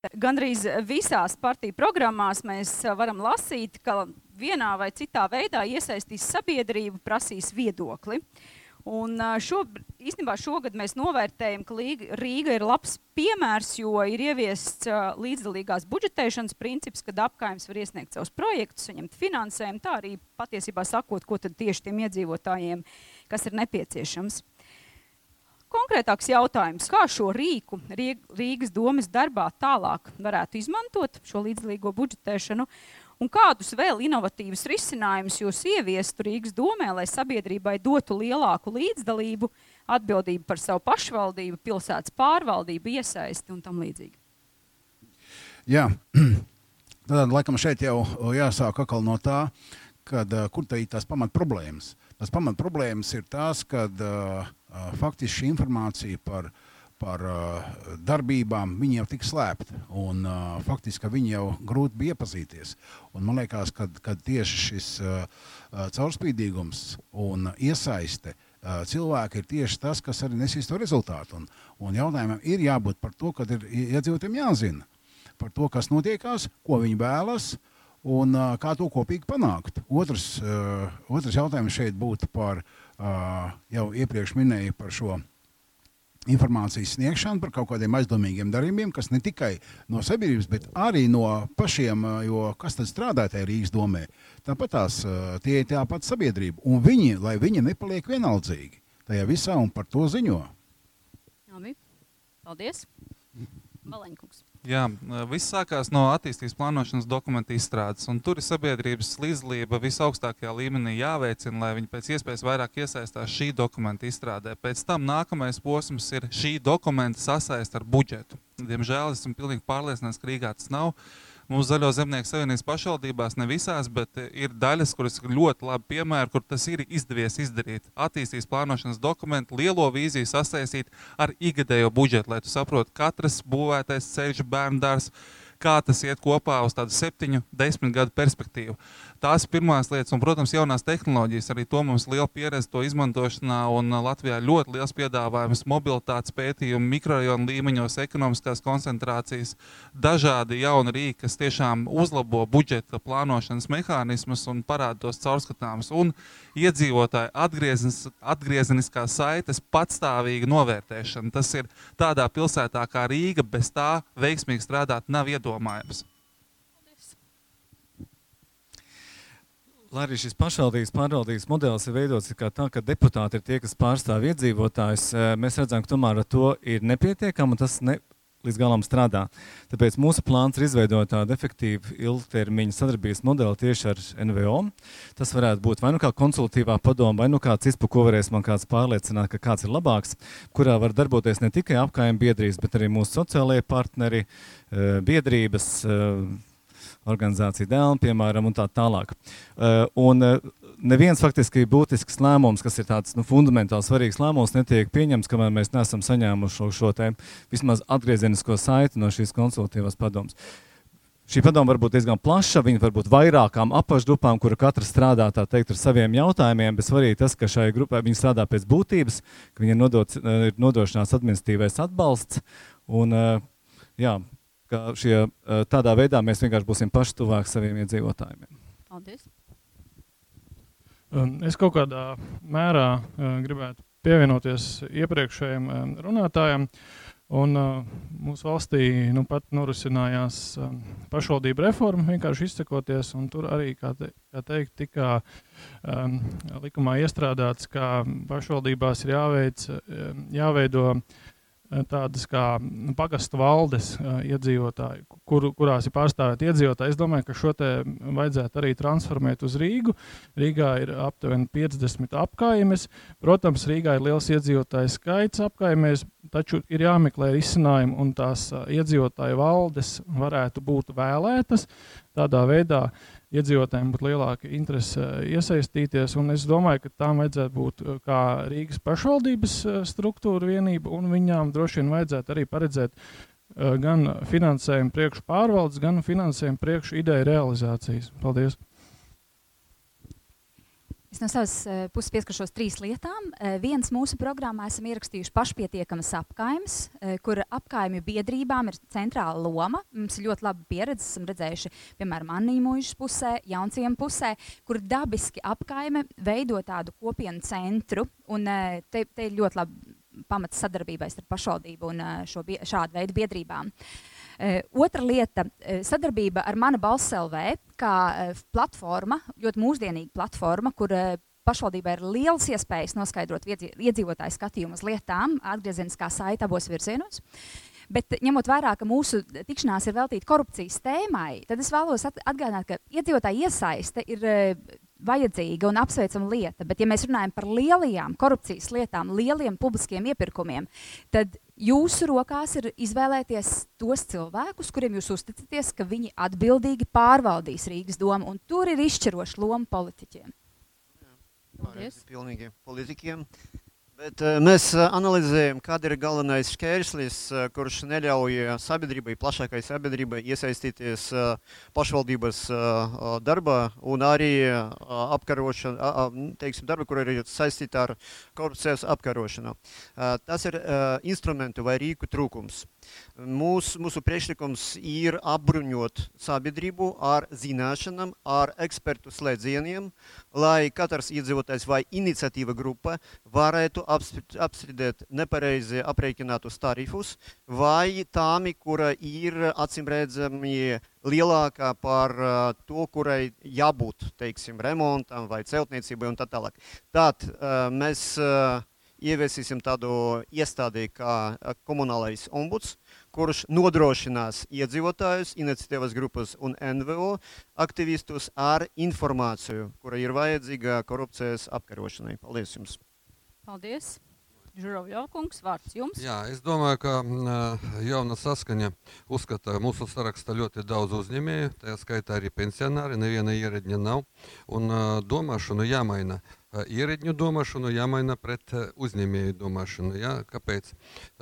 Gandrīz visās partiju programmās mēs varam lasīt, ka vienā vai citā veidā iesaistīs sabiedrību, prasīs viedokli. Un šo, īstenībā šogad mēs novērtējam, ka Rīga ir labs piemērs, jo ir ieviests līdzdalīgās budžetēšanas princips, kad apkājums var iesniegt savus projektus, saņemt finansējumu, tā arī patiesībā sakot, ko tad tieši tiem iedzīvotājiem, kas ir nepieciešams. Konkrētāks jautājums, kā šo rīku Rīgas domas darbā tālāk varētu izmantot šo līdzdalīgo budžetēšanu Un kādus vēl inovatīvus risinājumus jūs ieviestu Rīgas domē, lai sabiedrībai dotu lielāku līdzdalību, atbildību par savu pašvaldību, pilsētas pārvaldību, iesaisti un tam līdzīgi? Jā, tad laikam šeit jau jāsāk atkal no tā, kad, kur tā ir tās pamat problēmas. Tas pamat problēmas ir tās, kad uh, faktiski šī informācija par uh, par uh, darbībām, jau tika slēpti. Un, uh, faktiski viņi jau grūti bija iepazīties. Un man liekas, ka tieši šis uh, caurspīdīgums un iesaiste uh, cilvēki ir tieši tas, kas arī nesīs to rezultātu. Un, un jautājumam ir jābūt par to, ka ir iedzīvotājiem jāzina par to, kas notiekās, ko viņi vēlas. Un, uh, kā to kopīgi panākt? Otrs, uh, otrs jautājums šeit būtu par uh, jau iepriekš minēju par šo informācijas sniegšanu par kaut kādiem aizdomīgiem darījumiem, kas ne tikai no sabiedrības, bet arī no pašiem, jo kas tad strādā tajā Rīgas domē. Tāpat tās tie ir tā pati sabiedrība, un viņi, lai viņi nepaliek vienaldzīgi tajā visā un par to ziņo. Labi, paldies. Baleņkungs. Jā, viss sākās no attīstības plānošanas dokumentu izstrādes. Tur ir sabiedrības līdzdalība visaugstākajā līmenī jāveicina, lai viņi pēc iespējas vairāk iesaistās šī dokumenta izstrādē. Pēc tam nākamais posms ir šī dokumenta sasaist ar budžetu. Diemžēl esmu pilnīgi pārliecināts, ka Rīgā tas nav. Uh, Mūsu Zaļo zemnieku savienības pašvaldībās ne visās, bet ir daļas, kuras ir ļoti labi piemēri, kur tas ir izdevies izdarīt. Attīstīs plānošanas dokumentu, lielo vīziju sasaistīt ar ikgadējo budžetu, lai tu saprotu, katrs būvētais ceļš, bērndārs, kā tas iet kopā uz tādu septiņu, desmit gadu perspektīvu. Tās ir pirmās lietas, un, protams, jaunās tehnoloģijas. Arī to mums liela pieredze to izmantošanā. Un uh, Latvijā ļoti liels piedāvājums mobilitātes pētījumu, mikrorajonu līmeņos, ekonomiskās koncentrācijas, dažādi jauni rīki, kas tiešām uzlabo budžeta plānošanas mehānismus un parāda tos caurskatāmus. Un iedzīvotāju atgrieznis, atgriezeniskā saites patstāvīga novērtēšana. Tas ir tādā pilsētā kā Rīga, bez tā veiksmīgi strādāt nav iedomājams. Lai arī šis pašvaldības pārvaldības modelis ir veidots tā, ka deputāti ir tie, kas pārstāv iedzīvotājus, eh, mēs redzam, ka tomēr ar to ir nepietiekami un tas ne, līdz galam strādā. Tāpēc mūsu plāns ir izveidot tādu efektīvu ilgtermiņa sadarbības modeli tieši ar NVO. Tas varētu būt vai nu kā konsultatīvā padoma, vai nu kāds par ko varēs man kāds pārliecināt, ka kāds ir labāks, kurā var darboties ne tikai apkājuma biedrības, bet arī mūsu sociālajie partneri, eh, biedrības, eh, organizācija Dēlna, piemēram, un tā tālāk. Uh, un, uh, Neviens faktiski būtisks lēmums, kas ir tāds nu, fundamentāli svarīgs lēmums, netiek pieņemts, kamēr mēs neesam saņēmuši šo, šo te, vismaz atgriezenisko saiti no šīs konsultatīvās padomas. Šī padoma var būt diezgan plaša, viņa var būt vairākām apakšgrupām, kura katra strādā teikt, ar saviem jautājumiem, bet svarīgi tas, ka šai grupai viņi strādā pēc būtības, ka viņiem nodots, ir nodošanās administratīvais atbalsts. Un, jā, ka šie, eh, tādā veidā mēs vienkārši būsim paši tuvāk saviem iedzīvotājiem. Paldies! Um, es kaut kādā mērā uh, gribētu pievienoties iepriekšējiem um, runātājiem. Un, uh, mūsu valstī nu, pat norisinājās um, pašvaldību reforma, vienkārši izsakoties. Tur arī, kā, te, kā teikt, tika um, likumā iestrādāts, ka pašvaldībās ir jāveic, jāveido uh, tādas kā pagastu valdes uh, iedzīvotāji, kur, kurās ir pārstāvēti iedzīvotāji. Es domāju, ka šo te vajadzētu arī transformēt uz Rīgu. Rīgā ir aptuveni 50 apkaimes. Protams, Rīgā ir liels iedzīvotāju skaits apkaimēs, taču ir jāmeklē risinājumi, un tās uh, iedzīvotāju valdes varētu būt vēlētas tādā veidā iedzīvotājiem būtu lielāka interese eh, iesaistīties. Es domāju, ka tām vajadzētu būt eh, kā Rīgas pašvaldības eh, struktūra vienība, un viņām droši vien vajadzētu arī paredzēt gan finansējumu priekšu pārvaldes, gan finansējumu priekšu ideju realizācijas. Paldies! Es no savas uh, puses pieskaršos trīs lietām. Uh, viens mūsu programmā esam ierakstījuši pašpietiekamas apkaimes, uh, kur apkaimju biedrībām ir centrāla loma. Mums ir ļoti laba pieredze. Esam redzējuši, piemēram, Annīmuļas pusē, Jaunciem pusē, kur dabiski apkaime veido tādu kopienu centru. Un, te, te ir ļoti labi pamats sadarbībai starp pašvaldību un šo, šādu veidu biedrībām. Uh, Eh, otra lieta eh, - sadarbība ar Mana balss LV, kā eh, platforma, ļoti mūsdienīga platforma, kur pašvaldībai ir liels iespējas noskaidrot iedzīvotāju skatījumu uz lietām, atgriezeniskā saita abos virzienos. Bet ņemot vērā, ka mūsu tikšanās ir veltīta korupcijas tēmai, tad es vēlos atgādināt, ka iedzīvotāja iesaiste ir vajadzīga un apsveicama lieta. Bet, ja mēs runājam par lielajām korupcijas lietām, lieliem publiskiem iepirkumiem, tad jūsu rokās ir izvēlēties tos cilvēkus, kuriem jūs uzticaties, ka viņi atbildīgi pārvaldīs Rīgas domu. Un tur ir izšķiroša loma politiķiem. Paldies. Pilnīgi politiķiem. Bet, uh, mēs uh, analizējam, kāda ir galvenais šķērslis, uh, kurš neļauj sabiedrībai, plašākai sabiedrībai iesaistīties pašvaldības darbā un arī apkarošana, teiksim, darba, kur ir saistīta ar korupcijas apkarošanu. Tas ir instrumentu vai rīku trūkums. Mūs, mūsu priekšlikums ir apbruņot sabiedrību ar zināšanām, ar ekspertu slēdzieniem, lai katrs iedzīvotājs vai iniciatīva grupa varētu apstrīdēt nepareizi aprēķinātus tarifus vai tāmi, kura ir acīmredzami lielākā par to, kurai jābūt, teiksim, remontam vai celtniecībai un tā tālāk. Tad mēs ieviesīsim tādu iestādi kā komunālais ombuds, kurš nodrošinās iedzīvotājus, iniciatīvas grupas un NVO aktivistus ar informāciju, kura ir vajadzīga korupcijas apkarošanai. Paldies jums! Paldies! Žuravļokungs, vārds jums. Jā, es domāju, ka jauna saskaņa uzskata mūsu sarakstā ļoti daudz uzņēmēju, tajā skaitā arī pensionāri, neviena ieredņa nav, un domāšanu jāmaina. Ierēģņu domāšanu jāmaina pret uzņēmēju domāšanu. Ja? Kāpēc?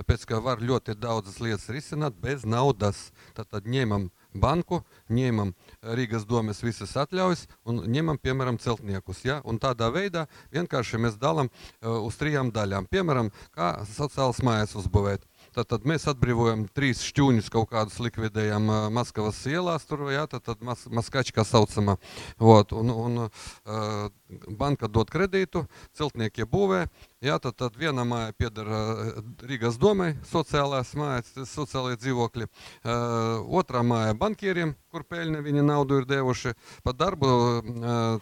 Tāpēc, ka var ļoti daudzas lietas risināt bez naudas. Tad, ņemam banku, ņemam Rīgas domes visas atļaujas un ņemam, piemēram, celtniekus. Ja? Un tādā veidā vienkārši mēs dalām uz trijām daļām. Piemēram, kā sociāls mājas uzbūvēt. Tad, tad mēs atbrīvojam trīs šķūņus, kaut kādus likvidējam uh, Maskavas ielās, tur, jā, tad, tad mas, maskačka saucamā. Vot, un, un uh, banka dod kredītu, celtnieki būvē, Jā, tad, tad viena māja pieder uh, Rīgas domai, sociālās mājas, sociālajie dzīvokļi. Uh, otrā māja bankieriem, kur peļņa viņa naudu ir devuši. Pa darbu uh,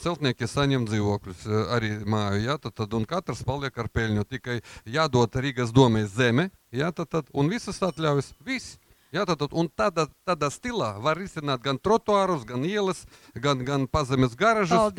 celtnieki saņem dzīvokļus, uh, arī māju. Jā, tad, tad, un katrs paliek ar peļņu. Tikai jādod Rīgas domai zeme, jā, tad, tad, un visas atļaujas. Viss. Ja, tad, un tādā, tādā stilā var izsākt gan trotuārus, gan ielas, gan, gan pazemes garažas,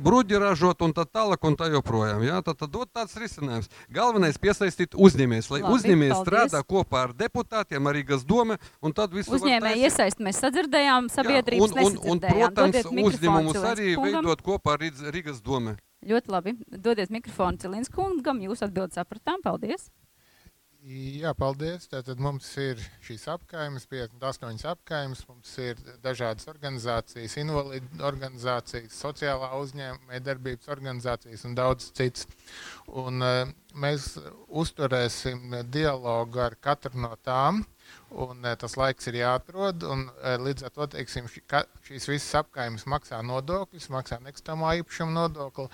bruģi ražot un tā tālāk un tā joprojām. Ja, tad, tad dot tāds risinājums. Galvenais piesaistīt uzņēmējus, lai uzņēmējs strādā kopā ar deputātiem, arī Rīgas doma, un tad visu uzņēmēju iesaist mēs sadzirdējām, sabiedrības jā, un, un, un, protams, uzņēmumus arī veidot kopā ar Rīgas domu. Ļoti labi. Dodiet mikrofonu Cilins kungam, jūs atbildat sapratām. Paldies! Jā, paldies. Tātad mums ir šīs apgājumas, 58 apgājumas. Mums ir dažādas organizācijas, invalīdu organizācijas, sociālā uzņēmēja darbības organizācijas un daudz citas. Un, uh, mēs uzturēsim dialogu ar katru no tām. Un, uh, tas laiks ir jāatrod. Un, uh, līdz ar to teiksim, šīs visas apgājumas maksā nodokļus, maksā nekustamā īpašuma nodokli.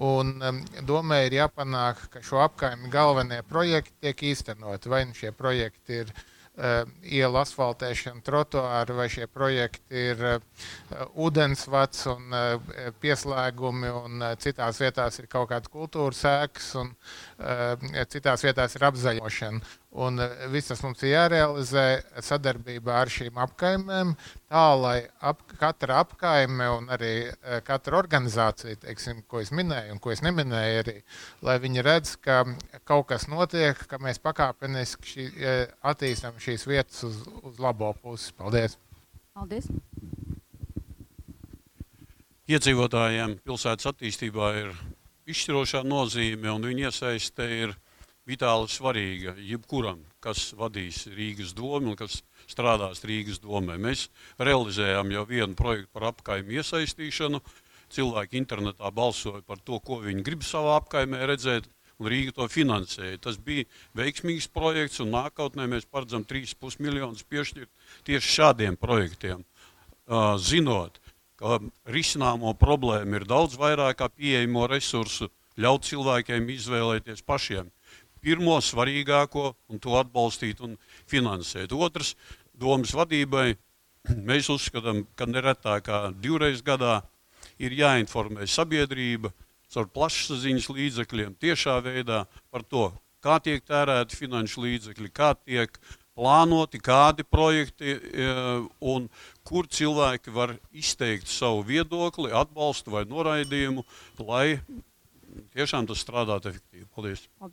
Un um, domē ir jāpanāk, ka šo apgājumu galvenie projekti tiek īstenoti. Vai nu šie projekti ir uh, ielu asfaltēšana, trotuāri, vai šie projekti ir uh, ūdensvads un uh, pieslēgumi, un uh, citās vietās ir kaut kāda kultūras sēkas, un citās vietās ir apzaļošana. Un viss tas mums ir jārealizē sadarbībā ar šīm apkaimēm, tā lai ap, katra apkaime un arī eh, katra organizācija, teiksim, ko es minēju un ko es neminēju, arī, lai viņi redz, ka kaut kas notiek, ka mēs pakāpeniski šī, eh, attīstām šīs vietas uz, uz labo pusi. Paldies! Paldies. Iedzīvotājiem pilsētas attīstībā ir izšķirošā nozīme un viņu iesaiste ir vitāli svarīga jebkuram, kas vadīs Rīgas domu un kas strādās Rīgas domē. Mēs realizējām jau vienu projektu par apkaimu iesaistīšanu. cilvēki internetā balsoja par to, ko viņi grib savā apkaimē redzēt, un Rīga to finansēja. Tas bija veiksmīgs projekts, un nākotnē mēs paredzam 3,5 miljonus piešķirt tieši šādiem projektiem. Zinot, ka risināmo problēmu ir daudz vairāk kā pieejamo resursu, ļaut cilvēkiem izvēlēties pašiem pirmo svarīgāko un to atbalstīt un finansēt. Otrs, domas vadībai mēs uzskatām, ka neretāk kā divreiz gadā ir jāinformē sabiedrība caur plašsaziņas līdzekļiem tiešā veidā par to, kā tiek tērēti finanšu līdzekļi, kā tiek plānoti, kādi projekti e, un kur cilvēki var izteikt savu viedokli, atbalstu vai noraidījumu, lai tiešām tas strādātu efektīvi. Paldies! Paldies.